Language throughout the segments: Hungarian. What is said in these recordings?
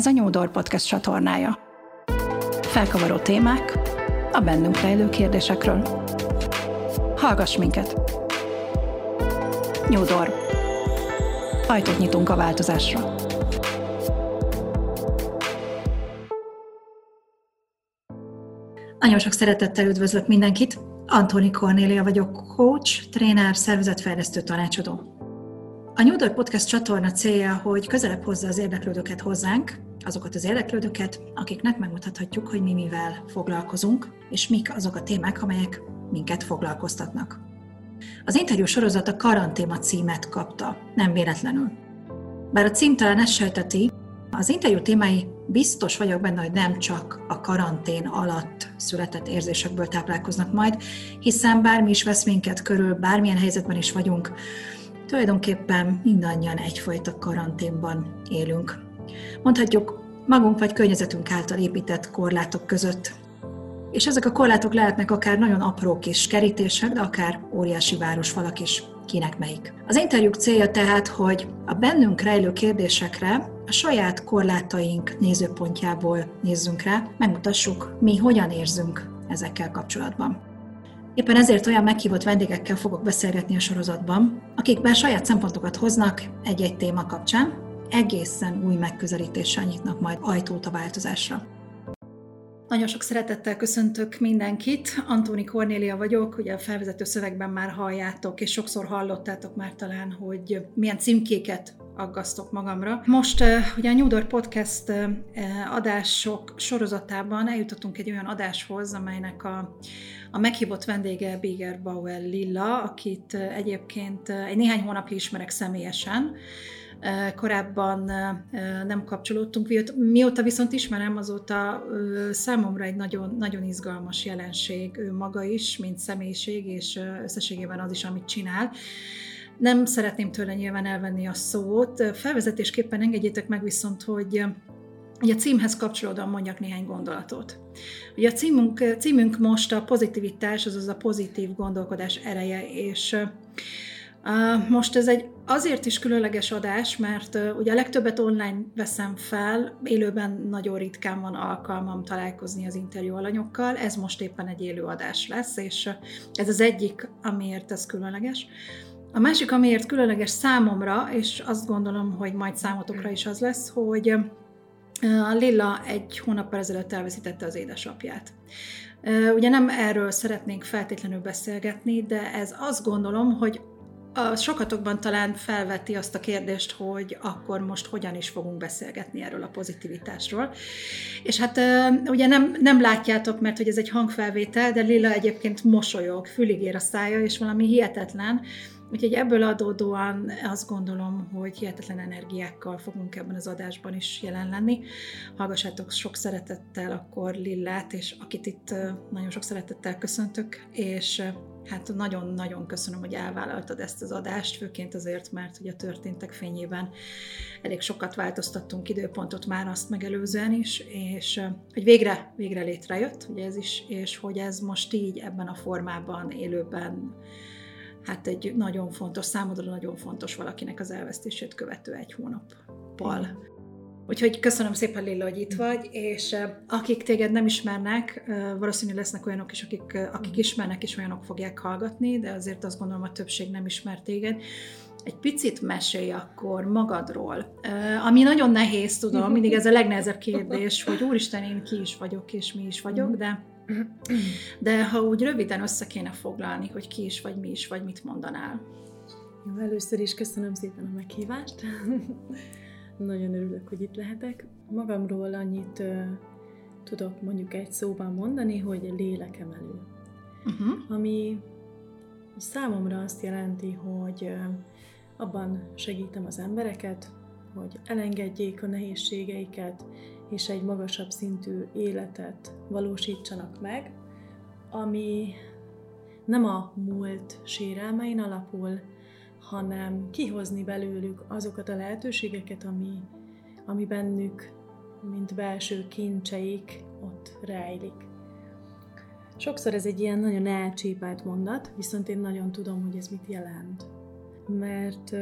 Ez a Nyúdor Podcast csatornája. Felkavaró témák a bennünk rejlő kérdésekről. Hallgass minket! Nyúdor. Ajtót nyitunk a változásra. Nagyon sok szeretettel üdvözlök mindenkit! Antoni Kornélia vagyok, coach, tréner, szervezetfejlesztő tanácsadó. A New Door Podcast csatorna célja, hogy közelebb hozza az érdeklődőket hozzánk, azokat az érdeklődőket, akiknek megmutathatjuk, hogy mi mivel foglalkozunk, és mik azok a témák, amelyek minket foglalkoztatnak. Az interjú sorozat a karantéma címet kapta, nem véletlenül. Bár a cím talán ezt sejteti, az interjú témái biztos vagyok benne, hogy nem csak a karantén alatt született érzésekből táplálkoznak majd, hiszen bármi is vesz minket körül, bármilyen helyzetben is vagyunk, tulajdonképpen mindannyian egyfajta karanténban élünk. Mondhatjuk, magunk vagy környezetünk által épített korlátok között. És ezek a korlátok lehetnek akár nagyon apró kis kerítések, de akár óriási városfalak is, kinek melyik. Az interjúk célja tehát, hogy a bennünk rejlő kérdésekre a saját korlátaink nézőpontjából nézzünk rá, megmutassuk, mi hogyan érzünk ezekkel kapcsolatban. Éppen ezért olyan meghívott vendégekkel fogok beszélgetni a sorozatban, akik bár saját szempontokat hoznak egy-egy téma kapcsán, egészen új megközelítéssel nyitnak majd ajtót a változásra. Nagyon sok szeretettel köszöntök mindenkit. Antóni Kornélia vagyok, ugye a felvezető szövegben már halljátok, és sokszor hallottátok már talán, hogy milyen címkéket aggasztok magamra. Most ugye a New Door Podcast adások sorozatában eljutottunk egy olyan adáshoz, amelynek a, a meghívott vendége Biger Bauer Lilla, akit egyébként egy néhány hónapja ismerek személyesen, korábban nem kapcsolódtunk. Mióta viszont ismerem, azóta számomra egy nagyon, nagyon izgalmas jelenség ő maga is, mint személyiség, és összességében az is, amit csinál. Nem szeretném tőle nyilván elvenni a szót. Felvezetésképpen engedjétek meg viszont, hogy Ugye a címhez kapcsolódóan mondjak néhány gondolatot. Ugye a címünk, címünk most a pozitivitás, azaz a pozitív gondolkodás ereje, és most ez egy azért is különleges adás, mert ugye a legtöbbet online veszem fel, élőben nagyon ritkán van alkalmam találkozni az interjú alanyokkal, ez most éppen egy élő adás lesz, és ez az egyik, amiért ez különleges. A másik, amiért különleges számomra, és azt gondolom, hogy majd számotokra is az lesz, hogy a Lilla egy hónappal ezelőtt elveszítette az édesapját. Ugye nem erről szeretnénk feltétlenül beszélgetni, de ez azt gondolom, hogy a sokatokban talán felveti azt a kérdést, hogy akkor most hogyan is fogunk beszélgetni erről a pozitivitásról. És hát ugye nem, nem látjátok, mert hogy ez egy hangfelvétel, de Lila egyébként mosolyog, fülig ér a szája, és valami hihetetlen, Úgyhogy ebből adódóan azt gondolom, hogy hihetetlen energiákkal fogunk ebben az adásban is jelen lenni. Hallgassátok sok szeretettel akkor Lillát, és akit itt nagyon sok szeretettel köszöntök, és hát nagyon-nagyon köszönöm, hogy elvállaltad ezt az adást, főként azért, mert ugye a történtek fényében elég sokat változtattunk időpontot már azt megelőzően is, és hogy végre, végre létrejött, ugye ez is, és hogy ez most így ebben a formában, élőben hát egy nagyon fontos, számodra nagyon fontos valakinek az elvesztését követő egy hónappal. Úgyhogy köszönöm szépen, Lilla, hogy itt vagy, és akik téged nem ismernek, valószínűleg lesznek olyanok is, akik, akik ismernek, és olyanok fogják hallgatni, de azért azt gondolom, a többség nem ismer téged. Egy picit mesélj akkor magadról, ami nagyon nehéz, tudom, mindig ez a legnehezebb kérdés, hogy úristen, én ki is vagyok, és mi is vagyok, de de ha úgy röviden össze kéne foglalni, hogy ki is vagy, mi is vagy, mit mondanál? Jó, először is köszönöm szépen a meghívást. Nagyon örülök, hogy itt lehetek. Magamról annyit uh, tudok mondjuk egy szóban mondani, hogy lélekemelő. Uh-huh. Ami számomra azt jelenti, hogy uh, abban segítem az embereket, hogy elengedjék a nehézségeiket, és egy magasabb szintű életet valósítsanak meg, ami nem a múlt sérelmein alapul, hanem kihozni belőlük azokat a lehetőségeket, ami, ami bennük, mint belső kincseik ott rejlik. Sokszor ez egy ilyen nagyon elcsépelt mondat, viszont én nagyon tudom, hogy ez mit jelent. Mert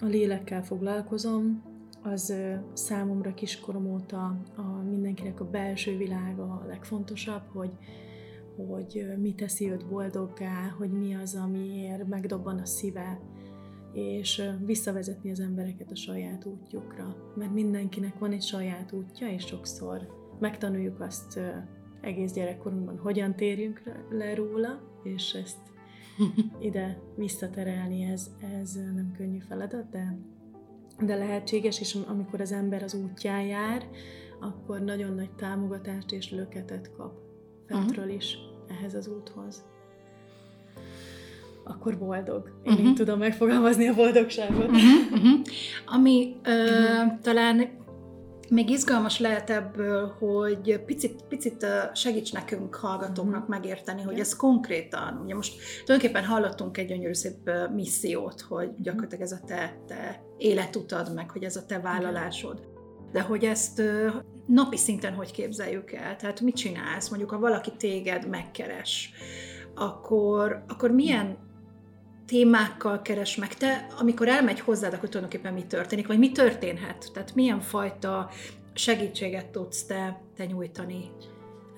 a lélekkel foglalkozom, az számomra kiskorom óta a mindenkinek a belső világa a legfontosabb, hogy, hogy mi teszi őt boldoggá, hogy mi az, amiért megdobban a szíve, és visszavezetni az embereket a saját útjukra. Mert mindenkinek van egy saját útja, és sokszor megtanuljuk azt egész gyerekkorunkban, hogyan térjünk le róla, és ezt ide visszaterelni, ez, ez nem könnyű feladat, de, de lehetséges, és amikor az ember az útján jár, akkor nagyon nagy támogatást és löketet kap fentről is ehhez az úthoz akkor boldog. Én uh-huh. így tudom megfogalmazni a boldogságot. Uh-huh. Uh-huh. Ami ö, uh-huh. talán még izgalmas lehet ebből, hogy picit, picit segíts nekünk hallgatóknak uh-huh. megérteni, hogy ez konkrétan, ugye most tulajdonképpen hallottunk egy gyönyörű szép missziót, hogy gyakorlatilag ez a te, te életutad, meg hogy ez a te vállalásod. De hogy ezt napi szinten hogy képzeljük el? Tehát mit csinálsz? Mondjuk, ha valaki téged megkeres, akkor, akkor milyen témákkal keres meg te, amikor elmegy hozzád, akkor tulajdonképpen mi történik, vagy mi történhet? Tehát milyen fajta segítséget tudsz te, te nyújtani?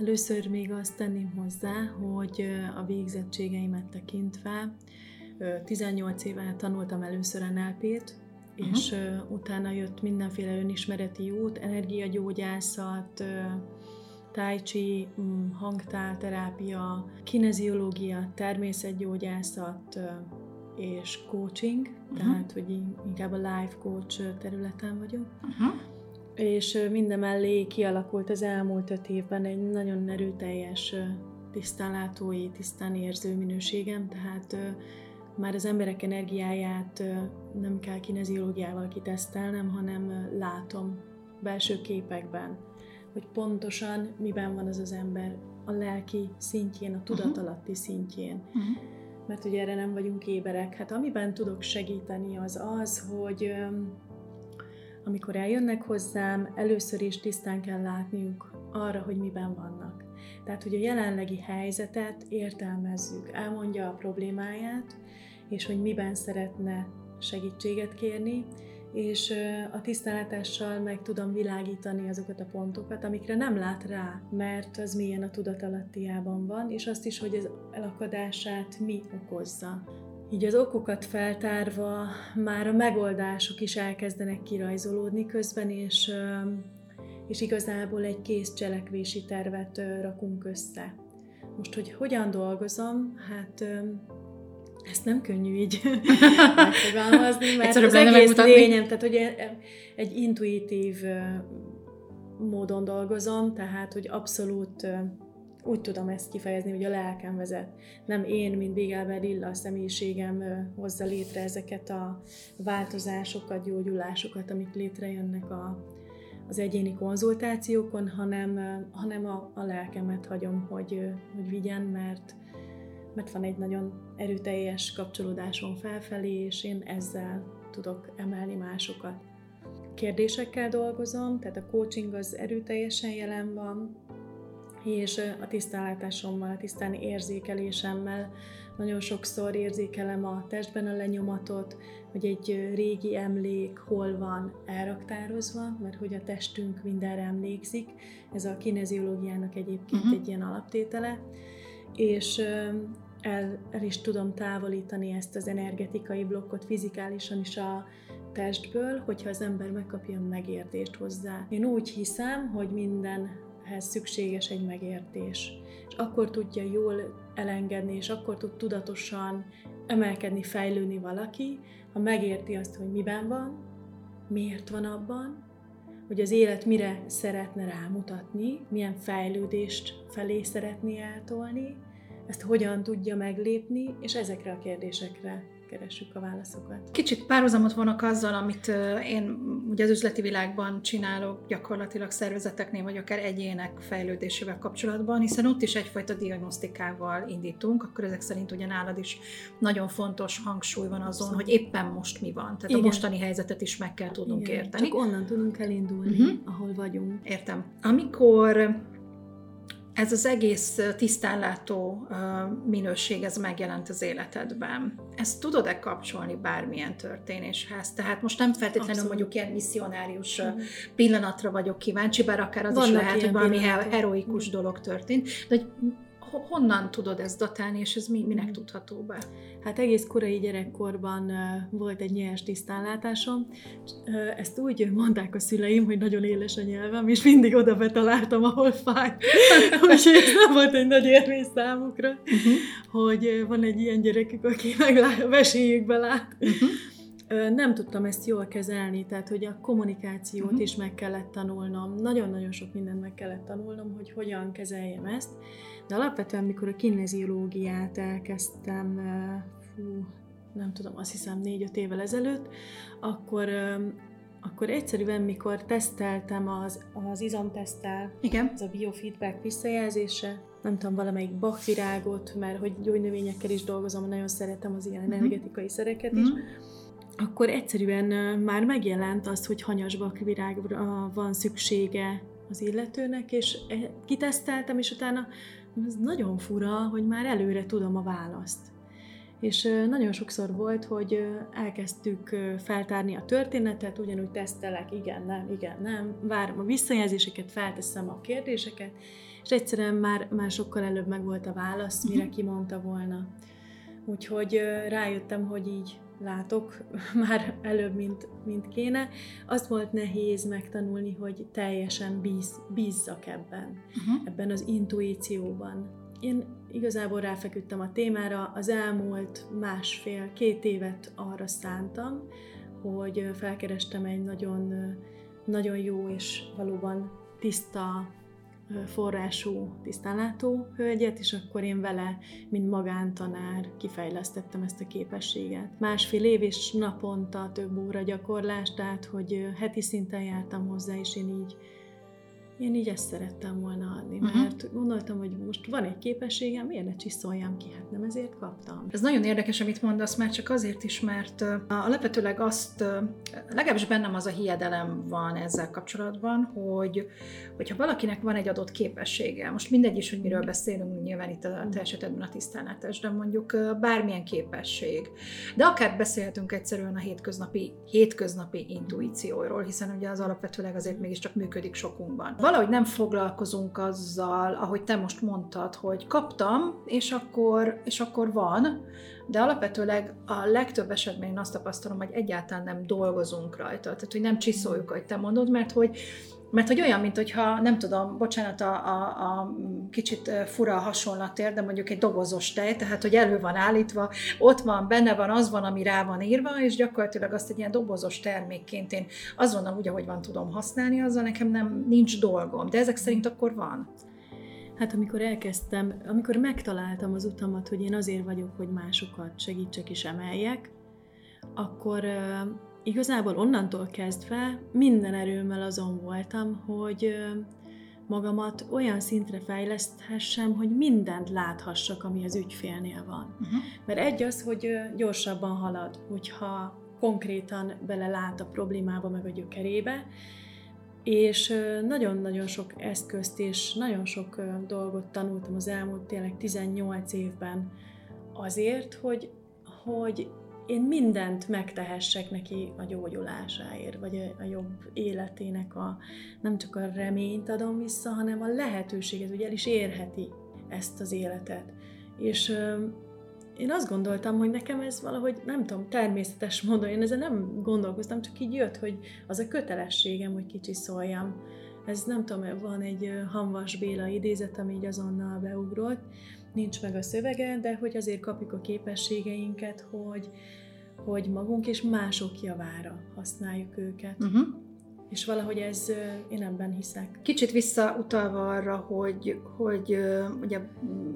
Először még azt tenném hozzá, hogy a végzettségeimet tekintve 18 éve tanultam először NLP-t, uh-huh. és utána jött mindenféle önismereti út, energiagyógyászat, tai chi, mm, hangtálterápia, kineziológia, természetgyógyászat és coaching, uh-huh. tehát hogy inkább a life coach területen vagyok. Uh-huh. És mindemellé kialakult az elmúlt öt évben egy nagyon erőteljes tisztánlátói, tisztán érző minőségem, tehát már az emberek energiáját nem kell kineziológiával kitesztelnem, hanem látom belső képekben hogy pontosan miben van az az ember a lelki szintjén, a tudatalatti szintjén. Uh-huh. Mert ugye erre nem vagyunk éberek. Hát amiben tudok segíteni az az, hogy amikor eljönnek hozzám, először is tisztán kell látniuk arra, hogy miben vannak. Tehát, hogy a jelenlegi helyzetet értelmezzük, elmondja a problémáját, és hogy miben szeretne segítséget kérni, és a tisztánlátással meg tudom világítani azokat a pontokat, amikre nem lát rá, mert az milyen a tudatalattiában van, és azt is, hogy az elakadását mi okozza. Így az okokat feltárva már a megoldások is elkezdenek kirajzolódni közben, és, és igazából egy kész cselekvési tervet rakunk össze. Most, hogy hogyan dolgozom, hát ezt nem könnyű így megfogalmazni, mert az egész lényem, tehát hogy egy intuitív módon dolgozom, tehát hogy abszolút úgy tudom ezt kifejezni, hogy a lelkem vezet. Nem én, mint Bigelber Lilla a személyiségem hozza létre ezeket a változásokat, gyógyulásokat, amik létrejönnek a, az egyéni konzultációkon, hanem, hanem a, a lelkemet hagyom, hogy, hogy vigyen, mert, mert van egy nagyon erőteljes kapcsolódásom felfelé, és én ezzel tudok emelni másokat. Kérdésekkel dolgozom, tehát a coaching az erőteljesen jelen van, és a tisztánlátásommal, a tisztán érzékelésemmel nagyon sokszor érzékelem a testben a lenyomatot, hogy egy régi emlék hol van elraktározva, mert hogy a testünk mindenre emlékszik. Ez a kineziológiának egyébként uh-huh. egy ilyen alaptétele. És el, el is tudom távolítani ezt az energetikai blokkot fizikálisan is a testből, hogyha az ember megkapja a megértést hozzá. Én úgy hiszem, hogy mindenhez szükséges egy megértés. És akkor tudja jól elengedni, és akkor tud tudatosan emelkedni, fejlődni valaki, ha megérti azt, hogy miben van, miért van abban, hogy az élet mire szeretne rámutatni, milyen fejlődést felé szeretné eltolni, ezt hogyan tudja meglépni, és ezekre a kérdésekre keressük a válaszokat. Kicsit párhuzamot vonok azzal, amit én ugye az üzleti világban csinálok, gyakorlatilag szervezeteknél, vagy akár egyének fejlődésével kapcsolatban, hiszen ott is egyfajta diagnosztikával indítunk, akkor ezek szerint ugye nálad is nagyon fontos hangsúly van azon, hogy éppen most mi van. Tehát Igen. a mostani helyzetet is meg kell tudnunk Igen. érteni. Csak onnan tudunk elindulni, uh-huh. ahol vagyunk. Értem. Amikor ez az egész tisztánlátó minőség, ez megjelent az életedben. Ezt tudod-e kapcsolni bármilyen történéshez? Tehát most nem feltétlenül Abszolút. mondjuk ilyen misszionárius mm. pillanatra vagyok kíváncsi, bár akár az Vannak is lehet, hogy valami heroikus mm. dolog történt, de hogy honnan tudod ezt datálni, és ez mi, minek mm. tudható be? Hát egész korai gyerekkorban volt egy nyers tisztánlátásom. Ezt úgy mondták a szüleim, hogy nagyon éles a nyelvem, és mindig oda betaláltam, ahol fáj. Úgyhogy ez nem volt egy nagy érvény számukra, uh-huh. hogy van egy ilyen gyerekük, aki meg vesélyükbe lát. Uh-huh. Nem tudtam ezt jól kezelni, tehát hogy a kommunikációt uh-huh. is meg kellett tanulnom. Nagyon-nagyon sok mindent meg kellett tanulnom, hogy hogyan kezeljem ezt. De alapvetően, mikor a kineziológiát elkezdtem, fú, nem tudom, azt hiszem négy-öt évvel ezelőtt, akkor, akkor egyszerűen, mikor teszteltem az, az izomtesztel, Igen. ez a biofeedback visszajelzése, nem tudom, valamelyik bakvirágot, mert hogy gyógynövényekkel is dolgozom, nagyon szeretem az ilyen uh-huh. energetikai szereket is, uh-huh. Akkor egyszerűen már megjelent az, hogy hanyas bakvirágra van szüksége az illetőnek, és e, kiteszteltem, és utána ez nagyon fura, hogy már előre tudom a választ. És nagyon sokszor volt, hogy elkezdtük feltárni a történetet, ugyanúgy tesztelek, igen, nem, igen, nem, várom a visszajelzéseket, felteszem a kérdéseket, és egyszerűen már, már sokkal előbb meg volt a válasz, mire mhm. kimondta volna. Úgyhogy rájöttem, hogy így látok már előbb, mint, mint kéne. Azt volt nehéz megtanulni, hogy teljesen bíz, bízzak ebben, uh-huh. ebben az intuícióban. Én igazából ráfeküdtem a témára, az elmúlt másfél-két évet arra szántam, hogy felkerestem egy nagyon, nagyon jó és valóban tiszta forrású tisztánlátó hölgyet, és akkor én vele, mint magántanár kifejlesztettem ezt a képességet. Másfél év és naponta több óra gyakorlás, tehát hogy heti szinten jártam hozzá, és én így én így ezt szerettem volna adni, uh-huh. mert gondoltam, hogy most van egy képességem, miért ne csiszoljam ki, hát nem ezért kaptam. Ez nagyon érdekes, amit mondasz, már csak azért is, mert alapvetőleg azt, legalábbis bennem az a hiedelem van ezzel kapcsolatban, hogy hogyha valakinek van egy adott képessége, most mindegy is, hogy miről beszélünk, nyilván itt a te esetedben a tisztánlátás, de mondjuk bármilyen képesség, de akár beszélhetünk egyszerűen a hétköznapi, hétköznapi intuícióról, hiszen ugye az alapvetőleg azért mégiscsak működik sokunkban valahogy nem foglalkozunk azzal, ahogy te most mondtad, hogy kaptam, és akkor, és akkor van, de alapvetőleg a legtöbb esetben én azt tapasztalom, hogy egyáltalán nem dolgozunk rajta, tehát hogy nem csiszoljuk, ahogy te mondod, mert hogy mert hogy olyan, mint hogyha, nem tudom, bocsánat, a, a, a kicsit fura a hasonlatért, de mondjuk egy dobozos tej, tehát hogy elő van állítva, ott van, benne van, az van, ami rá van írva, és gyakorlatilag azt egy ilyen dobozos termékként én azonnal úgy, ahogy van tudom használni, azzal nekem nem nincs dolgom. De ezek szerint akkor van. Hát amikor elkezdtem, amikor megtaláltam az utamat, hogy én azért vagyok, hogy másokat segítsek és emeljek, akkor igazából onnantól kezdve minden erőmmel azon voltam, hogy magamat olyan szintre fejleszthessem, hogy mindent láthassak, ami az ügyfélnél van. Uh-huh. Mert egy az, hogy gyorsabban halad, hogyha konkrétan belelát a problémába, meg a gyökerébe, és nagyon-nagyon sok eszközt és nagyon sok dolgot tanultam az elmúlt tényleg 18 évben azért, hogy, hogy én mindent megtehessek neki a gyógyulásáért, vagy a, jobb életének a, nem csak a reményt adom vissza, hanem a lehetőséget, hogy el is érheti ezt az életet. És én azt gondoltam, hogy nekem ez valahogy, nem tudom, természetes módon, én ezzel nem gondolkoztam, csak így jött, hogy az a kötelességem, hogy kicsi szóljam. Ez nem tudom, van egy Hanvas Béla idézet, ami így azonnal beugrott, nincs meg a szövege, de hogy azért kapjuk a képességeinket, hogy, hogy magunk és mások javára használjuk őket. Uh-huh. És valahogy ez, én ebben hiszek. Kicsit visszautalva arra, hogy, hogy ugye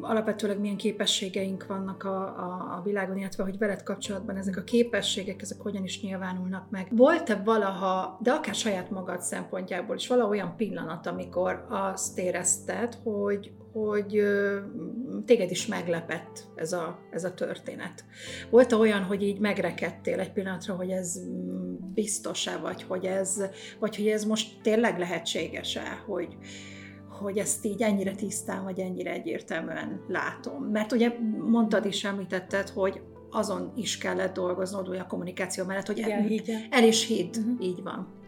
alapvetőleg milyen képességeink vannak a, a, a világon, illetve hogy veled kapcsolatban ezek a képességek, ezek hogyan is nyilvánulnak meg. Volt-e valaha, de akár saját magad szempontjából is, vala olyan pillanat, amikor azt érezted, hogy, hogy téged is meglepett ez a, ez a történet. Volt -e olyan, hogy így megrekedtél egy pillanatra, hogy ez biztos-e, vagy hogy ez, vagy hogy ez most tényleg lehetséges-e, hogy, hogy ezt így ennyire tisztán, vagy ennyire egyértelműen látom. Mert ugye mondtad is, említetted, hogy azon is kellett dolgoznod, a kommunikáció mellett, hogy Igen, el, el is hidd, uh-huh. így van.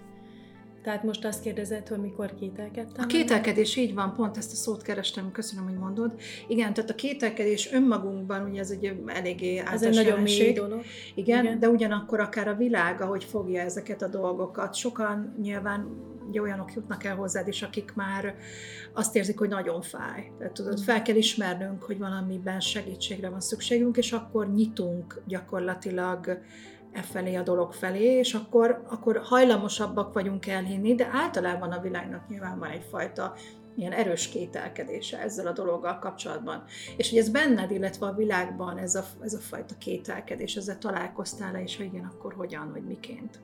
Tehát most azt kérdezed, hogy mikor kételkedtem? A kételkedés így van, pont ezt a szót kerestem, köszönöm, hogy mondod. Igen, tehát a kételkedés önmagunkban, ugye ez egy eléggé Ez általános egy nagyon mély dolog. Igen, Igen. de ugyanakkor akár a világ, ahogy fogja ezeket a dolgokat. Sokan nyilván ugye olyanok jutnak el hozzád is, akik már azt érzik, hogy nagyon fáj. Tehát tudod, Mm. fel kell ismernünk, hogy valamiben segítségre van szükségünk, és akkor nyitunk gyakorlatilag e felé a dolog felé, és akkor, akkor hajlamosabbak vagyunk elhinni, de általában a világnak nyilván van egyfajta ilyen erős kételkedése ezzel a dologgal kapcsolatban. És hogy ez benned, illetve a világban ez a, ez a fajta kételkedés, ezzel találkoztál-e, és ha igen, akkor hogyan, vagy miként?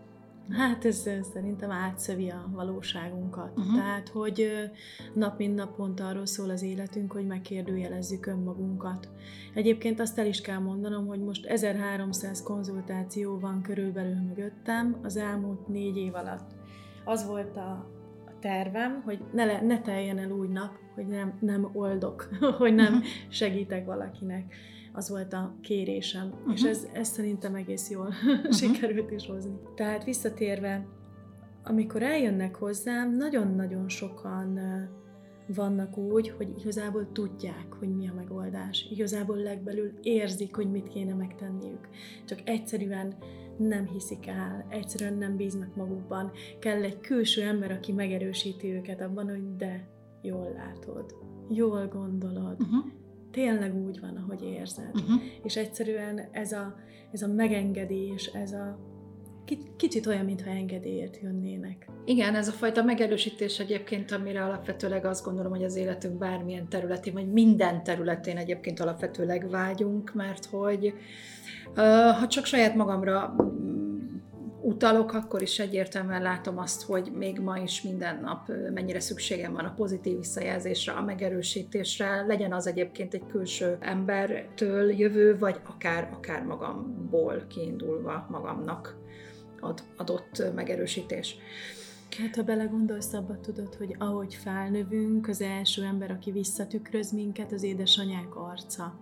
Hát ez szerintem átszövi a valóságunkat. Uh-huh. Tehát, hogy nap mint nap pont arról szól az életünk, hogy megkérdőjelezzük önmagunkat. Egyébként azt el is kell mondanom, hogy most 1300 konzultáció van körülbelül mögöttem az elmúlt négy év alatt. Az volt a tervem, hogy ne, le, ne teljen el úgy nap, hogy nem, nem oldok, hogy nem Mhm. segítek valakinek. Az volt a kérésem, uh-huh. és ez, ez szerintem egész jól uh-huh. sikerült is hozni. Tehát visszatérve, amikor eljönnek hozzám, nagyon-nagyon sokan vannak úgy, hogy igazából tudják, hogy mi a megoldás. Igazából legbelül érzik, hogy mit kéne megtenniük. Csak egyszerűen nem hiszik el, egyszerűen nem bíznak magukban. Kell egy külső ember, aki megerősíti őket abban, hogy de, jól látod, jól gondolod, Uh-huh. tényleg úgy van, ahogy érzed. Uh-huh. És egyszerűen ez a, ez a megengedés, ez a ki- kicsit olyan, mintha engedélyért jönnének. Igen, ez a fajta megerősítés egyébként, amire alapvetőleg azt gondolom, hogy az életünk bármilyen területén, vagy minden területén egyébként alapvetőleg vágyunk, mert hogy ha csak saját magamra mm, utalok, akkor is egyértelműen látom azt, hogy még ma is minden nap mennyire szükségem van a pozitív visszajelzésre, a megerősítésre, legyen az egyébként egy külső embertől jövő, vagy akár, akár magamból kiindulva magamnak ad, adott megerősítés. Hát, ha belegondolsz, abba tudod, hogy ahogy felnövünk, az első ember, aki visszatükröz minket, az édesanyák arca.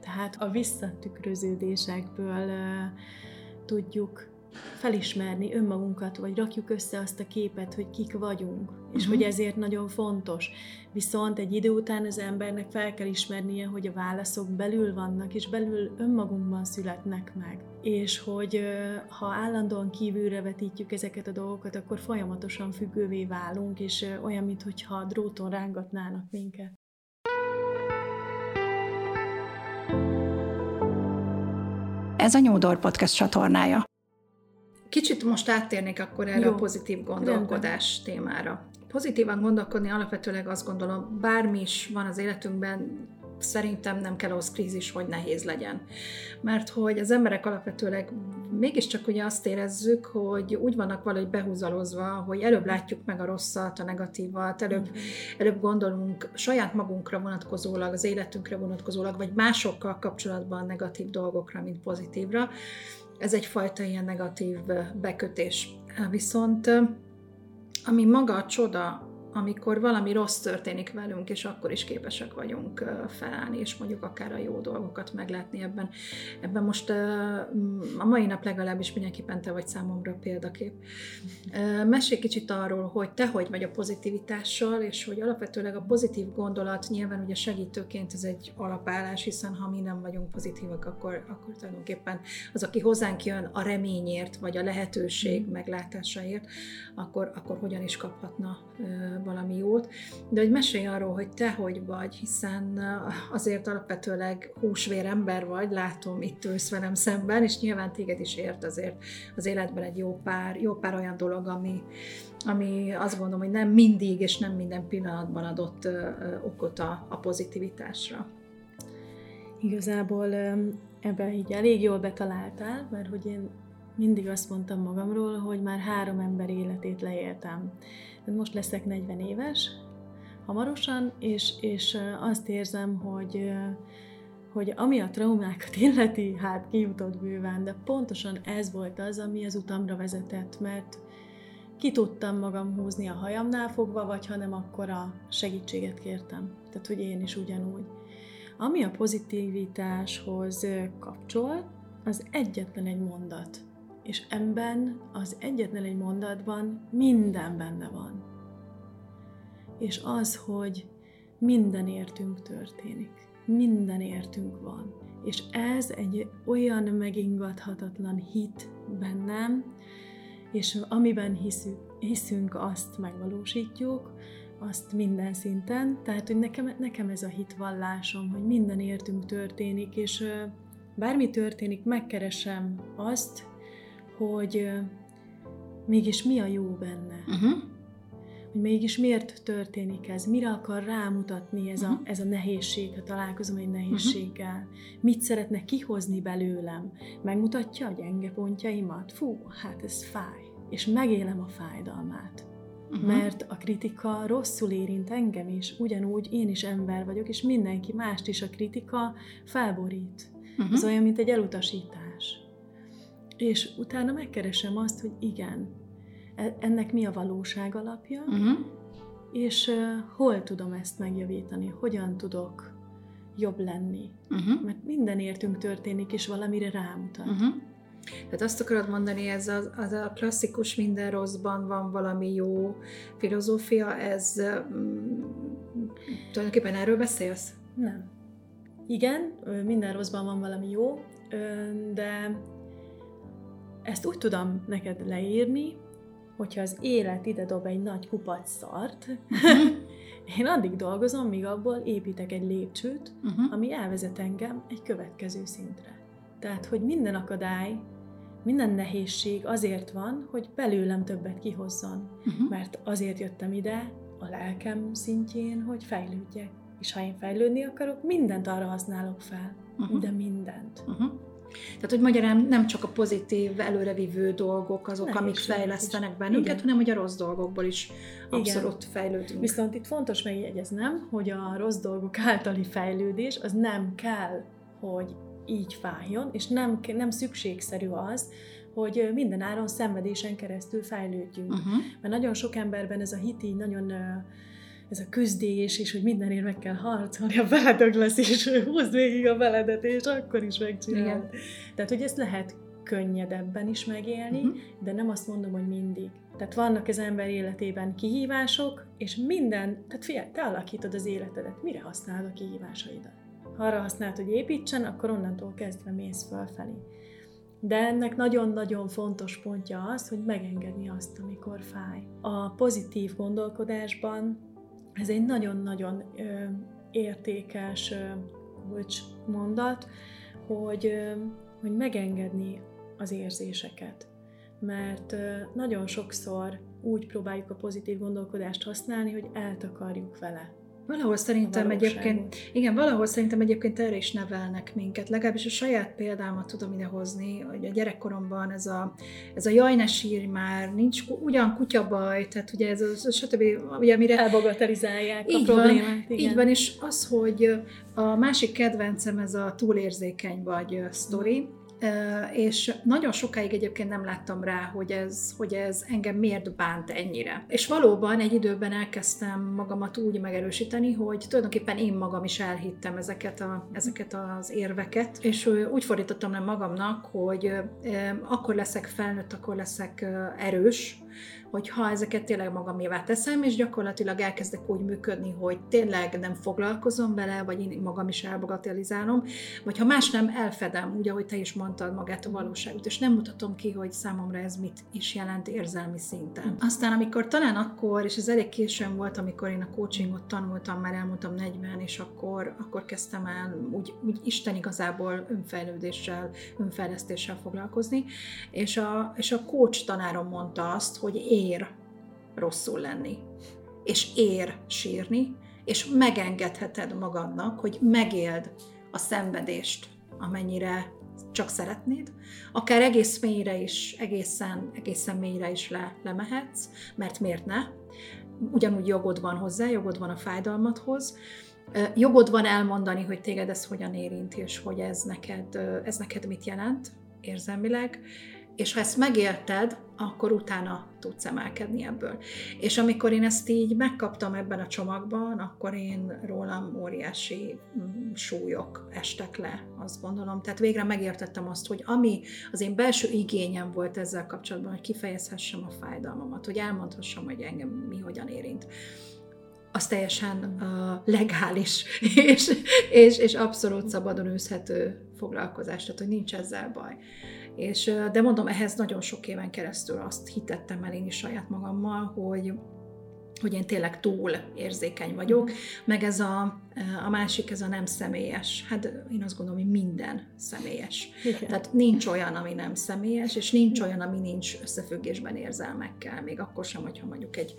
Tehát a visszatükröződésekből uh, tudjuk felismerni önmagunkat, vagy rakjuk össze azt a képet, hogy kik vagyunk, és Mhm. hogy ezért nagyon fontos. Viszont egy idő után az embernek fel kell ismernie, hogy a válaszok belül vannak, és belül önmagunkban születnek meg. És hogy ha állandóan kívülre vetítjük ezeket a dolgokat, akkor folyamatosan függővé válunk, és olyan, mintha dróton rángatnának minket. Ez a Nyúdor Podcast csatornája. Kicsit most áttérnék akkor erre Jó. a pozitív gondolkodás témára. Pozitívan gondolkodni alapvetőleg azt gondolom, bármi is van az életünkben, szerintem nem kell ahhoz krízis, hogy nehéz legyen. Mert hogy az emberek alapvetőleg mégiscsak ugye azt érezzük, hogy úgy vannak valahogy behúzalozva, hogy előbb látjuk meg a rosszat, a negatívat, előbb előbb gondolunk saját magunkra vonatkozólag, az életünkre vonatkozólag, vagy másokkal kapcsolatban negatív dolgokra, mint pozitívra. Ez egyfajta ilyen negatív bekötés. Viszont ami maga a csoda, amikor valami rossz történik velünk, és akkor is képesek vagyunk felállni, és mondjuk akár a jó dolgokat meglátni ebben. Ebben most a mai nap legalábbis mindenképpen te vagy számomra példakép. Mesélj kicsit arról, hogy te hogy vagy a pozitivitással, és hogy alapvetőleg a pozitív gondolat nyilván ugye segítőként ez egy alapállás, hiszen ha mi nem vagyunk pozitívak, akkor, akkor tulajdonképpen az, aki hozzánk jön a reményért, vagy a lehetőség meglátásáért, akkor, akkor hogyan is kaphatna ö, valami jót. De hogy mesélj arról, hogy te hogy vagy, hiszen ö, azért alapvetőleg húsvér ember vagy, látom itt ülsz velem szemben, és nyilván téged is ért azért az életben egy jó pár, jó pár olyan dolog, ami, ami azt gondolom, hogy nem mindig és nem minden pillanatban adott ö, ö, okot a, a pozitivitásra. Igazából ebben így elég jól betaláltál, mert hogy én mindig azt mondtam magamról, hogy már három ember életét leéltem. Most leszek 40 éves, hamarosan, és, és azt érzem, hogy hogy ami a traumákat illeti, hát kijutott bőven, de pontosan ez volt az, ami az utamra vezetett, mert ki tudtam magam húzni a hajamnál fogva, vagy ha nem, akkor a segítséget kértem. Tehát, hogy én is ugyanúgy. Ami a pozitivitáshoz kapcsol, az egyetlen egy mondat. És ebben az egyetlen egy mondatban minden benne van. És az, hogy minden értünk történik. Minden értünk van. És ez egy olyan megingathatatlan hit bennem, és amiben hiszünk, hiszünk, azt megvalósítjuk, azt minden szinten. Tehát, hogy nekem, nekem ez a hitvallásom, hogy minden értünk történik, és bármi történik, megkeresem azt, hogy mégis mi a jó benne. Uh-huh. Hogy mégis miért történik ez, mire akar rámutatni ez, uh-huh. a, ez a nehézség, ha találkozom egy nehézséggel. Uh-huh. Mit szeretne kihozni belőlem? Megmutatja a gyenge pontjaimat? Fú, hát ez fáj. És megélem a fájdalmát. Uh-huh. Mert a kritika rosszul érint engem is, ugyanúgy én is ember vagyok, és mindenki mást is a kritika felborít. Uh-huh. Ez olyan, mint egy elutasítás. És utána megkeresem azt, hogy igen, e, ennek mi a valóság alapja, uh-huh. és uh, hol tudom ezt megjavítani, hogyan tudok jobb lenni. Uh-huh. Mert minden értünk történik, és valamire rámutat. Uh-huh. Tehát azt akarod mondani, ez a, az a klasszikus minden rosszban van valami jó filozófia, ez mm, tulajdonképpen erről beszélsz? Nem. Igen, minden rosszban van valami jó, de ezt úgy tudom neked leírni, hogyha az élet ide dob egy nagy kupac szart, uh-huh. én addig dolgozom, míg abból építek egy lépcsőt, uh-huh. ami elvezet engem egy következő szintre. Tehát, hogy minden akadály, minden nehézség azért van, hogy belőlem többet kihozzon. Uh-huh. Mert azért jöttem ide, a lelkem szintjén, hogy fejlődjek. És ha én fejlődni akarok, mindent arra használok fel. Uh-huh. De mindent. Uh-huh. Tehát, hogy magyarán nem csak a pozitív, előrevívő dolgok azok, nem amik fejlesztenek is. bennünket, Igen. hanem hogy a rossz dolgokból is abszolút Igen. fejlődünk. Viszont itt fontos megjegyeznem, hogy a rossz dolgok általi fejlődés az nem kell, hogy így fájjon, és nem, nem szükségszerű az, hogy minden áron szenvedésen keresztül fejlődjünk. Uh-huh. Mert nagyon sok emberben ez a hit így nagyon ez a küzdés, és hogy mindenért meg kell harcolni, a beledög lesz, és húzd végig a beledet, és akkor is megcsinálod. Tehát, hogy ezt lehet könnyedebben is megélni, uh-huh. de nem azt mondom, hogy mindig. Tehát vannak az ember életében kihívások, és minden, tehát figyelj, te alakítod az életedet, mire használod a kihívásaidat? Ha arra használod, hogy építsen, akkor onnantól kezdve mész fölfelé. De ennek nagyon-nagyon fontos pontja az, hogy megengedni azt, amikor fáj. A pozitív gondolkodásban ez egy nagyon-nagyon értékes kulcs mondat, hogy, hogy megengedni az érzéseket. Mert nagyon sokszor úgy próbáljuk a pozitív gondolkodást használni, hogy eltakarjuk vele Valahol szerintem egyébként, igen, valahol szerintem egyébként erre is nevelnek minket. Legalábbis a saját példámat tudom idehozni, hogy a gyerekkoromban ez a, ez a jaj, ne sírj már, nincs ugyan kutyabaj, tehát ugye ez a, stb. Ugye mire... Elbagatelizálják így a problémát. Van, igen. Így van, és az, hogy a másik kedvencem ez a túlérzékeny vagy sztori, és nagyon sokáig egyébként nem láttam rá, hogy ez, hogy ez engem miért bánt ennyire. És valóban egy időben elkezdtem magamat úgy megerősíteni, hogy tulajdonképpen én magam is elhittem ezeket, a, ezeket az érveket, és úgy fordítottam le magamnak, hogy akkor leszek felnőtt, akkor leszek erős, hogy ha ezeket tényleg magamévá teszem, és gyakorlatilag elkezdek úgy működni, hogy tényleg nem foglalkozom vele, vagy én magam is elbagatelizálom, vagy ha más nem, elfedem, úgy, ahogy te is mondtad magát a valóságot, és nem mutatom ki, hogy számomra ez mit is jelent érzelmi szinten. Aztán, amikor talán akkor, és ez elég későn volt, amikor én a coachingot tanultam, már elmondtam 40, és akkor, akkor kezdtem el úgy, úgy Isten igazából önfejlődéssel, önfejlesztéssel foglalkozni, és a, és a coach tanárom mondta azt, hogy ér rosszul lenni, és ér sírni, és megengedheted magadnak, hogy megéld a szenvedést, amennyire csak szeretnéd, akár egész mélyre is, egészen, egészen mélyre is le, lemehetsz, mert miért ne? Ugyanúgy jogod van hozzá, jogod van a fájdalmathoz, jogod van elmondani, hogy téged ez hogyan érinti, és hogy ez neked, ez neked mit jelent érzelmileg, és ha ezt megélted, akkor utána tudsz emelkedni ebből. És amikor én ezt így megkaptam ebben a csomagban, akkor én rólam óriási súlyok estek le, azt gondolom. Tehát végre megértettem azt, hogy ami az én belső igényem volt ezzel kapcsolatban, hogy kifejezhessem a fájdalmamat, hogy elmondhassam, hogy engem mi hogyan érint az teljesen uh, legális és, és, és abszolút szabadon űzhető foglalkozás, tehát hogy nincs ezzel baj. És, de mondom, ehhez nagyon sok éven keresztül azt hitettem el én is saját magammal, hogy, hogy én tényleg túl érzékeny vagyok, meg ez a, a másik, ez a nem személyes. Hát én azt gondolom, hogy minden személyes. Igen. Tehát nincs olyan, ami nem személyes, és nincs olyan, ami nincs összefüggésben érzelmekkel, még akkor sem, hogyha mondjuk egy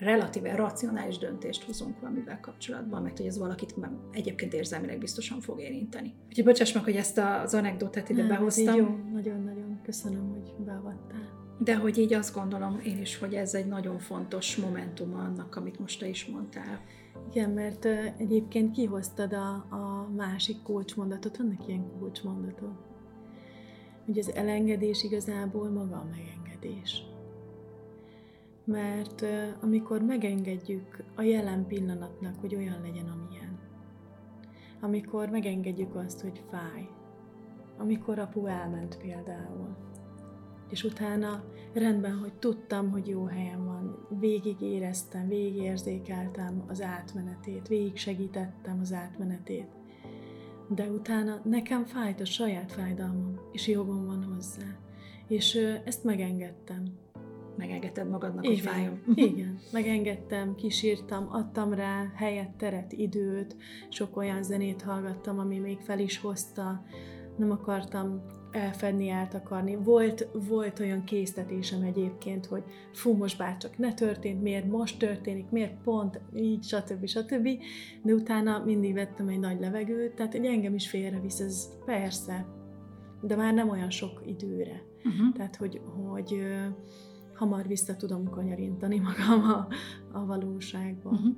relatíve racionális döntést hozunk valamivel kapcsolatban, mert hogy ez valakit egyébként érzelmileg biztosan fog érinteni. Úgyhogy bocsáss meg, hogy ezt az anekdotát ide Nem, behoztam. Jó, nagyon-nagyon köszönöm, hogy beavattál. De hogy így azt gondolom én is, hogy ez egy nagyon fontos momentum annak, amit most te is mondtál. Igen, mert egyébként kihoztad a, a másik kulcsmondatot, vannak ilyen kulcsmondatok. Ugye az elengedés igazából maga a megengedés. Mert amikor megengedjük a jelen pillanatnak, hogy olyan legyen, amilyen, amikor megengedjük azt, hogy fáj, amikor apu elment például, és utána rendben, hogy tudtam, hogy jó helyen van, végig éreztem, végig érzékeltem az átmenetét, végig segítettem az átmenetét, de utána nekem fájt a saját fájdalmam, és jogom van hozzá. És ezt megengedtem megengedted magadnak, Igen. hogy fájjon. Igen, megengedtem, kísírtam, adtam rá helyet, teret, időt, sok olyan zenét hallgattam, ami még fel is hozta, nem akartam elfedni, eltakarni. Volt, volt olyan késztetésem egyébként, hogy fú, most bár csak ne történt, miért most történik, miért pont, így, stb. stb. De utána mindig vettem egy nagy levegőt, tehát hogy engem is félrevisz, ez persze, de már nem olyan sok időre. Uh-huh. Tehát, hogy, hogy hamar vissza tudom kanyarintani magam a, a valóságba. Uh-huh.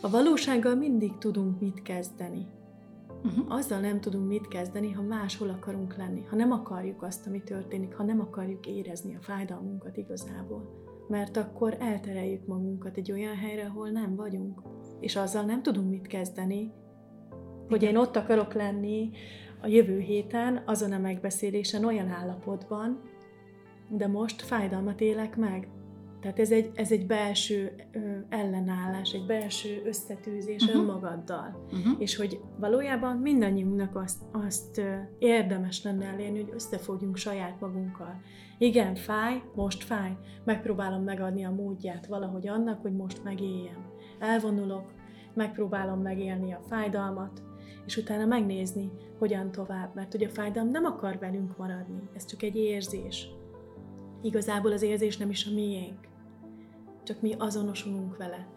A valósággal mindig tudunk mit kezdeni. Uh-huh. Azzal nem tudunk mit kezdeni, ha máshol akarunk lenni, ha nem akarjuk azt, ami történik, ha nem akarjuk érezni a fájdalmunkat igazából. Mert akkor eltereljük magunkat egy olyan helyre, ahol nem vagyunk. És azzal nem tudunk mit kezdeni, hogy én ott akarok lenni a jövő héten, azon a megbeszélésen olyan állapotban, de most fájdalmat élek meg. Tehát ez egy, ez egy belső ellenállás, egy belső összetűzés uh-huh. önmagaddal. Uh-huh. És hogy valójában mindannyiunknak azt, azt érdemes lenne elérni, hogy összefogjunk saját magunkkal. Igen, fáj, most fáj, megpróbálom megadni a módját valahogy annak, hogy most megéljem. Elvonulok, megpróbálom megélni a fájdalmat, és utána megnézni, hogyan tovább, mert ugye a fájdalom nem akar velünk maradni, ez csak egy érzés igazából az érzés nem is a miénk, csak mi azonosulunk vele.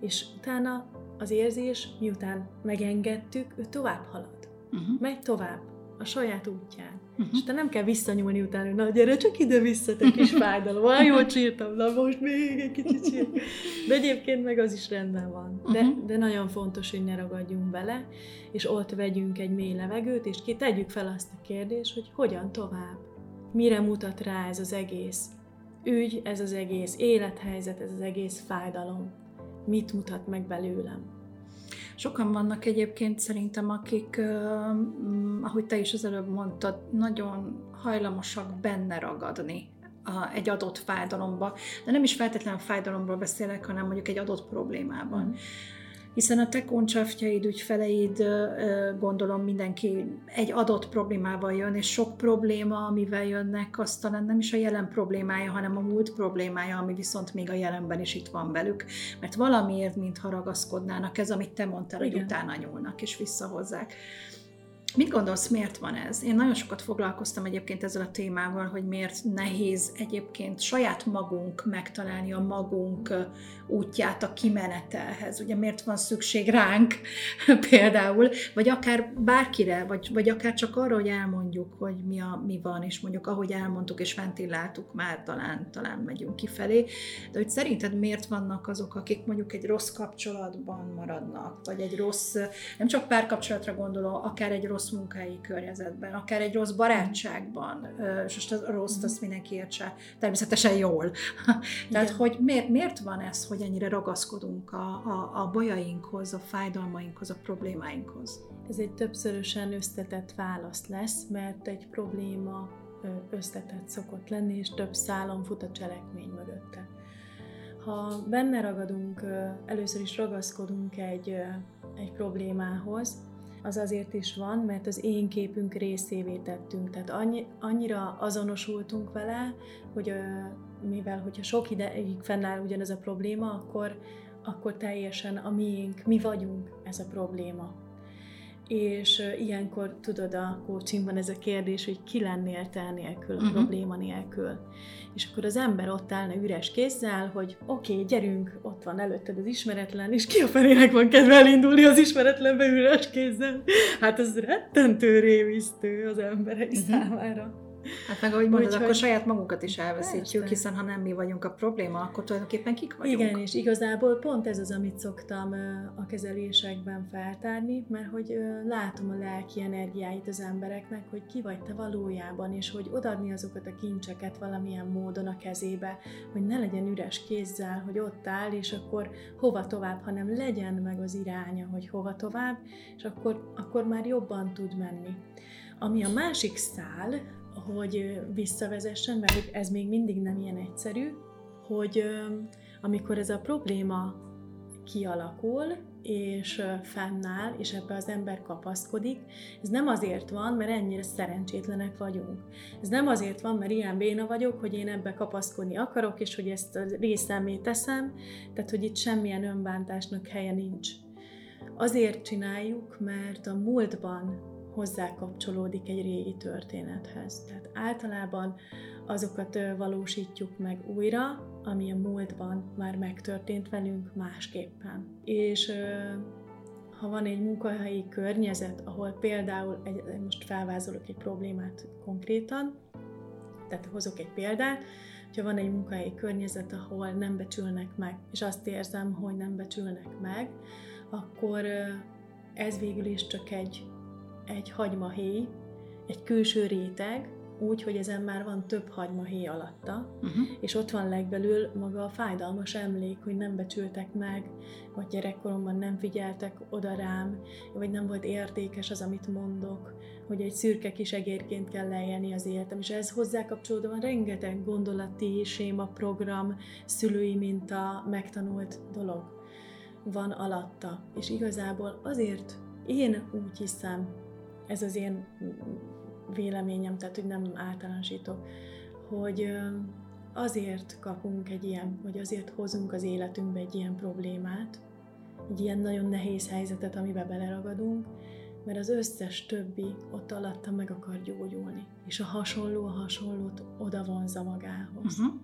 És utána az érzés, miután megengedtük, ő tovább halad. Uh-huh. Megy tovább, a saját útján. Uh-huh. És te nem kell visszanyúlni utána, hogy na gyere csak ide vissza, te kis fájdalom, olyan jól csírtam, na most még egy kicsit csír. De egyébként meg az is rendben van. De, uh-huh. de nagyon fontos, hogy ne ragadjunk bele, és ott vegyünk egy mély levegőt, és ki tegyük fel azt a kérdést, hogy hogyan tovább mire mutat rá ez az egész ügy, ez az egész élethelyzet, ez az egész fájdalom. Mit mutat meg belőlem? Sokan vannak egyébként szerintem, akik, ahogy te is az előbb mondtad, nagyon hajlamosak benne ragadni a, egy adott fájdalomba. De nem is feltétlenül fájdalomról beszélek, hanem mondjuk egy adott problémában. Mm hiszen a te koncsaftjaid, ügyfeleid, gondolom mindenki egy adott problémával jön, és sok probléma, amivel jönnek, az talán nem is a jelen problémája, hanem a múlt problémája, ami viszont még a jelenben is itt van velük, mert valamiért, mintha ragaszkodnának, ez, amit te mondtál, hogy utána nyúlnak és visszahozzák. Mit gondolsz, miért van ez? Én nagyon sokat foglalkoztam egyébként ezzel a témával, hogy miért nehéz egyébként saját magunk megtalálni a magunk útját a kimenetelhez. Ugye miért van szükség ránk például, vagy akár bárkire, vagy, vagy akár csak arra, hogy elmondjuk, hogy mi, a, mi van, és mondjuk ahogy elmondtuk és ventiláltuk, már talán, talán megyünk kifelé. De hogy szerinted miért vannak azok, akik mondjuk egy rossz kapcsolatban maradnak, vagy egy rossz, nem csak párkapcsolatra gondolom, akár egy rossz rossz munkai környezetben, akár egy rossz barátságban, és most a rossz azt mindenki értse, természetesen jól. Tehát, hogy miért, miért van ez, hogy ennyire ragaszkodunk a, a, a bajainkhoz, a fájdalmainkhoz, a problémáinkhoz? Ez egy többszörösen összetett válasz lesz, mert egy probléma összetett szokott lenni, és több szálon fut a cselekmény mögötte. Ha benne ragadunk, először is ragaszkodunk egy, egy problémához, az azért is van, mert az én képünk részévé tettünk. Tehát annyi, annyira azonosultunk vele, hogy mivel hogyha sok ideig fennáll ugyanez a probléma, akkor, akkor teljesen a miénk, mi vagyunk ez a probléma és ilyenkor tudod, a coachingban ez a kérdés, hogy ki lennél te nélkül, a uh-huh. probléma nélkül. És akkor az ember ott állna üres kézzel, hogy oké, okay, gyerünk, ott van előtted az ismeretlen, és ki a felének van kedve elindulni az ismeretlenbe üres kézzel? Hát ez rettentő rémisztő az emberek uh-huh. számára. Hát meg ahogy mondod, Úgy, akkor saját magunkat is elveszítjük, persze. hiszen ha nem mi vagyunk a probléma, akkor tulajdonképpen kik vagyunk. Igen, és igazából pont ez az, amit szoktam a kezelésekben feltárni, mert hogy látom a lelki energiáit az embereknek, hogy ki vagy te valójában, és hogy odaadni azokat a kincseket valamilyen módon a kezébe, hogy ne legyen üres kézzel, hogy ott áll, és akkor hova tovább, hanem legyen meg az iránya, hogy hova tovább, és akkor, akkor már jobban tud menni. Ami a másik szál, hogy visszavezessen, mert ez még mindig nem ilyen egyszerű, hogy amikor ez a probléma kialakul, és fennáll, és ebbe az ember kapaszkodik, ez nem azért van, mert ennyire szerencsétlenek vagyunk. Ez nem azért van, mert ilyen béna vagyok, hogy én ebbe kapaszkodni akarok, és hogy ezt a részemé teszem, tehát hogy itt semmilyen önbántásnak helye nincs. Azért csináljuk, mert a múltban hozzá kapcsolódik egy régi történethez. Tehát általában azokat valósítjuk meg újra, ami a múltban már megtörtént velünk másképpen. És ha van egy munkahelyi környezet, ahol például, egy, most felvázolok egy problémát konkrétan, tehát hozok egy példát, hogyha van egy munkahelyi környezet, ahol nem becsülnek meg, és azt érzem, hogy nem becsülnek meg, akkor ez végül is csak egy egy hagymahéj, egy külső réteg, úgy, hogy ezen már van több hagymahéj alatta, uh-huh. és ott van legbelül maga a fájdalmas emlék, hogy nem becsültek meg, vagy gyerekkoromban nem figyeltek oda rám, vagy nem volt értékes az, amit mondok, hogy egy szürke kis egérként kell lejjelni az életem, és ez hozzá kapcsolódva van rengeteg gondolati, séma, program, szülői minta, megtanult dolog van alatta. És igazából azért én úgy hiszem, ez az én véleményem, tehát hogy nem általánosítok, hogy azért kapunk egy ilyen, vagy azért hozunk az életünkbe egy ilyen problémát, egy ilyen nagyon nehéz helyzetet, amiben beleragadunk, mert az összes többi ott alatta meg akar gyógyulni, és a hasonló a hasonlót oda vonza magához. Uh-huh.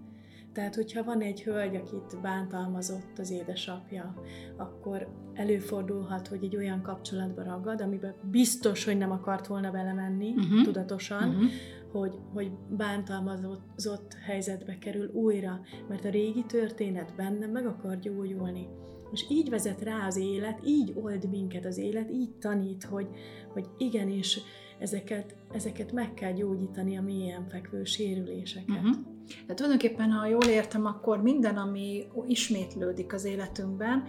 Tehát, hogyha van egy hölgy, akit bántalmazott az édesapja, akkor előfordulhat, hogy egy olyan kapcsolatba ragad, amiben biztos, hogy nem akart volna belemenni uh-huh. tudatosan, uh-huh. hogy, hogy bántalmazott helyzetbe kerül újra, mert a régi történet benne meg akar gyógyulni. És így vezet rá az élet, így old minket az élet, így tanít, hogy, hogy igenis ezeket, ezeket meg kell gyógyítani a mélyen fekvő sérüléseket. Uh-huh. De tulajdonképpen, ha jól értem, akkor minden, ami ismétlődik az életünkben,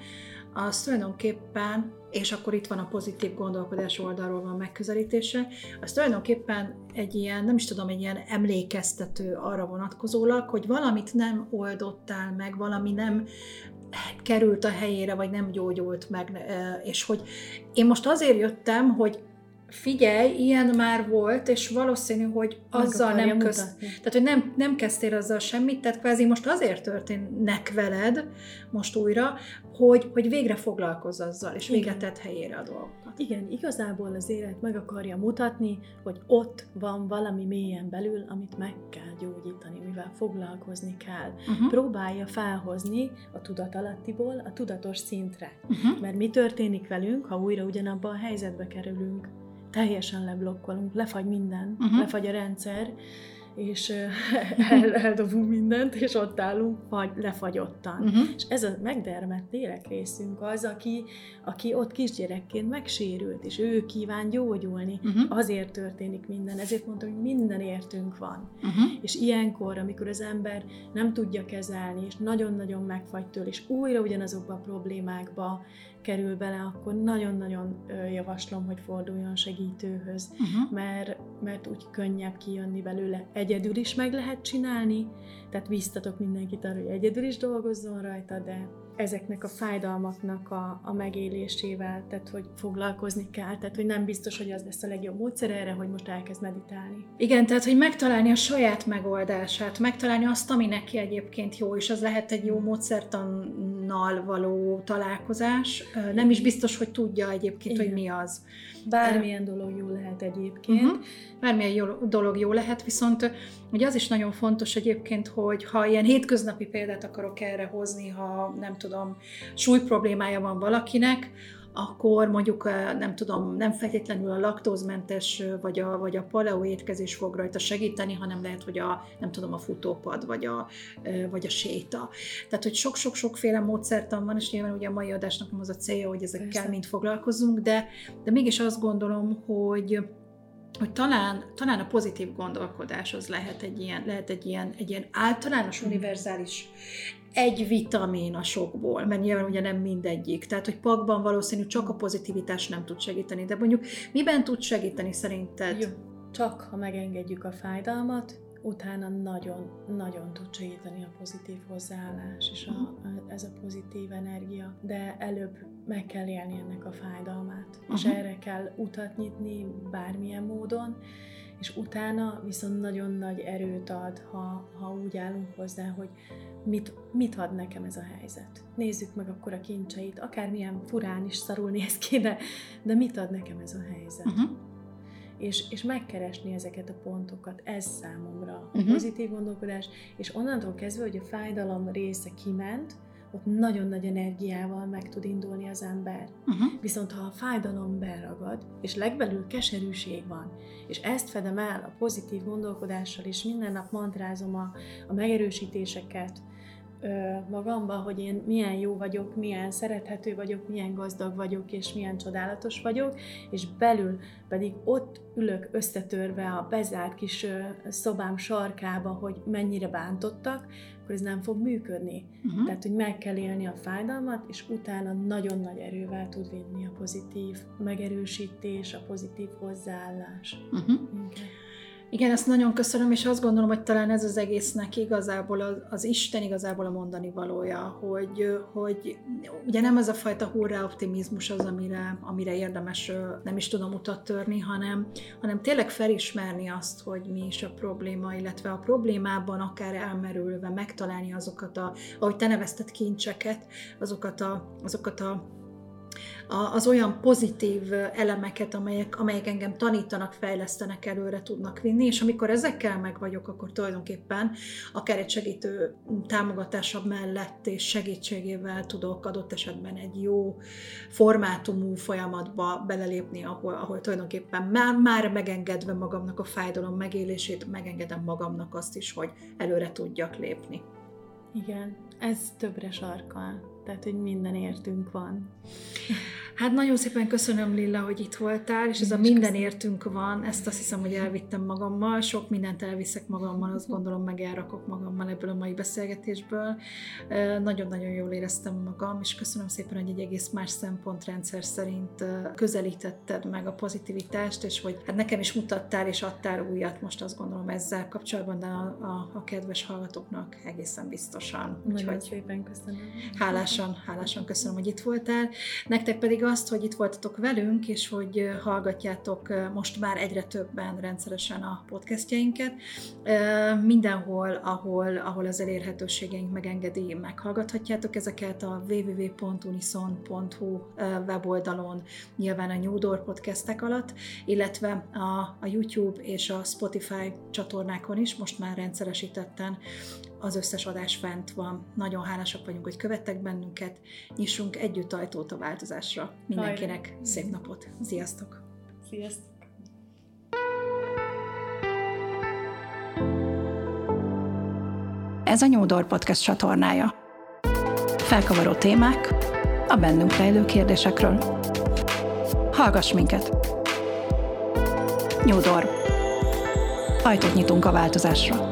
az tulajdonképpen, és akkor itt van a pozitív gondolkodás oldalról van megközelítése, az tulajdonképpen egy ilyen, nem is tudom, egy ilyen emlékeztető arra vonatkozólag, hogy valamit nem oldottál meg, valami nem került a helyére, vagy nem gyógyult meg, és hogy én most azért jöttem, hogy figyelj, ilyen már volt, és valószínű, hogy azzal nem köz... Tehát, hogy nem, nem kezdtél azzal semmit, tehát kvázi most azért történnek veled most újra, hogy, hogy végre foglalkozz azzal, és végre tett helyére a dolgokat. Igen, igazából az élet meg akarja mutatni, hogy ott van valami mélyen belül, amit meg kell gyógyítani, mivel foglalkozni kell. Uh-huh. Próbálja felhozni a tudatalattiból a tudatos szintre. Uh-huh. Mert mi történik velünk, ha újra ugyanabba a helyzetbe kerülünk? Teljesen leblokkolunk, lefagy minden, uh-huh. lefagy a rendszer, és el, eldobunk mindent, és ott állunk fagy, lefagyottan. Uh-huh. És ez a megdermett lélekrészünk az, aki, aki ott kisgyerekként megsérült, és ő kíván gyógyulni. Uh-huh. Azért történik minden. Ezért mondtam, hogy minden értünk van. Uh-huh. És ilyenkor, amikor az ember nem tudja kezelni, és nagyon-nagyon megfagy tőle, és újra ugyanazokba a problémákba kerül bele, akkor nagyon-nagyon javaslom, hogy forduljon segítőhöz, uh-huh. mert, mert úgy könnyebb kijönni belőle. Egyedül is meg lehet csinálni, tehát biztatok mindenkit arra, hogy egyedül is dolgozzon rajta, de ezeknek a fájdalmaknak a, a megélésével, tehát hogy foglalkozni kell, tehát hogy nem biztos, hogy az lesz a legjobb módszer erre, hogy most elkezd meditálni. Igen, tehát hogy megtalálni a saját megoldását, megtalálni azt, ami neki egyébként jó, és az lehet egy jó módszertannal való találkozás. Nem is biztos, hogy tudja egyébként, Igen. hogy mi az. Bármilyen dolog jó lehet egyébként. Uh-huh. Bármilyen jó, dolog jó lehet, viszont ugye az is nagyon fontos egyébként, hogy ha ilyen hétköznapi példát akarok erre hozni, ha nem tudom, súly problémája van valakinek, akkor mondjuk nem tudom, nem feltétlenül a laktózmentes vagy a, vagy a paleo étkezés fog rajta segíteni, hanem lehet, hogy a, nem tudom, a futópad vagy a, vagy a séta. Tehát, hogy sok-sok-sokféle módszertan van, és nyilván ugye a mai adásnak az a célja, hogy ezekkel Persze. mind foglalkozunk, de, de mégis azt gondolom, hogy hogy talán, talán a pozitív gondolkodás az lehet egy ilyen, lehet egy ilyen, egy ilyen általános, univerzális egy vitamin a sokból, mert nyilván ugye nem mindegyik. Tehát, hogy pakban valószínű csak a pozitivitás nem tud segíteni, de mondjuk miben tud segíteni szerinted? Jó. Csak ha megengedjük a fájdalmat, utána nagyon-nagyon tud segíteni a pozitív hozzáállás és a, a, ez a pozitív energia, de előbb meg kell élni ennek a fájdalmát, uh-huh. és erre kell utat nyitni bármilyen módon, és utána viszont nagyon nagy erőt ad, ha, ha úgy állunk hozzá, hogy mit, mit ad nekem ez a helyzet. Nézzük meg akkor a kincseit, akármilyen furán is szarul néz ki, de, de mit ad nekem ez a helyzet. Uh-huh. És, és megkeresni ezeket a pontokat, ez számomra uh-huh. pozitív gondolkodás, és onnantól kezdve, hogy a fájdalom része kiment, ott nagyon nagy energiával meg tud indulni az ember. Uh-huh. Viszont ha a fájdalom beragad, és legbelül keserűség van, és ezt fedem el a pozitív gondolkodással, és minden nap mantrázom a, a megerősítéseket, magamba, hogy én milyen jó vagyok, milyen szerethető vagyok, milyen gazdag vagyok, és milyen csodálatos vagyok, és belül pedig ott ülök összetörve a bezárt kis szobám sarkába, hogy mennyire bántottak, akkor ez nem fog működni. Uh-huh. Tehát, hogy meg kell élni a fájdalmat, és utána nagyon nagy erővel tud vinni a pozitív megerősítés, a pozitív hozzáállás. Uh-huh. Igen, ezt nagyon köszönöm, és azt gondolom, hogy talán ez az egésznek igazából az, az Isten igazából a mondani valója, hogy, hogy ugye nem ez a fajta hurrá optimizmus az, amire, amire érdemes nem is tudom utat törni, hanem, hanem tényleg felismerni azt, hogy mi is a probléma, illetve a problémában akár elmerülve megtalálni azokat a, ahogy te nevezted kincseket, azokat a, azokat a az olyan pozitív elemeket, amelyek, amelyek engem tanítanak, fejlesztenek, előre tudnak vinni, és amikor ezekkel meg vagyok, akkor tulajdonképpen akár egy segítő támogatása mellett és segítségével tudok adott esetben egy jó formátumú folyamatba belelépni, ahol, ahol tulajdonképpen már, már megengedve magamnak a fájdalom megélését, megengedem magamnak azt is, hogy előre tudjak lépni. Igen, ez többre sarkal. Tehát, hogy minden értünk van. Hát nagyon szépen köszönöm, Lilla, hogy itt voltál, és ez a minden értünk van, ezt azt hiszem, hogy elvittem magammal, sok mindent elviszek magammal, azt gondolom meg elrakok magammal ebből a mai beszélgetésből. Nagyon-nagyon jól éreztem magam, és köszönöm szépen, hogy egy egész más szempontrendszer szerint közelítetted meg a pozitivitást, és hogy hát nekem is mutattál és adtál újat, most azt gondolom ezzel kapcsolatban, de a, a, a kedves hallgatóknak egészen biztosan. Nagyon Úgyhogy szépen köszönöm. Hálásan, hálásan köszönöm, hogy itt voltál. Nektek pedig azt, hogy itt voltatok velünk, és hogy hallgatjátok most már egyre többen rendszeresen a podcastjainket. Mindenhol, ahol, ahol az elérhetőségeink megengedi, meghallgathatjátok ezeket a www.unison.hu weboldalon, nyilván a New Door podcastek alatt, illetve a, a YouTube és a Spotify csatornákon is most már rendszeresítetten az összes adás fent van. Nagyon hálásak vagyunk, hogy követtek bennünket. Nyissunk együtt ajtót a változásra. Mindenkinek Hajra. szép napot. Sziasztok! Sziasztok! Ez a New Door Podcast csatornája. Felkavaró témák a bennünk rejlő kérdésekről. Hallgass minket! New Door. Ajtót nyitunk a változásra.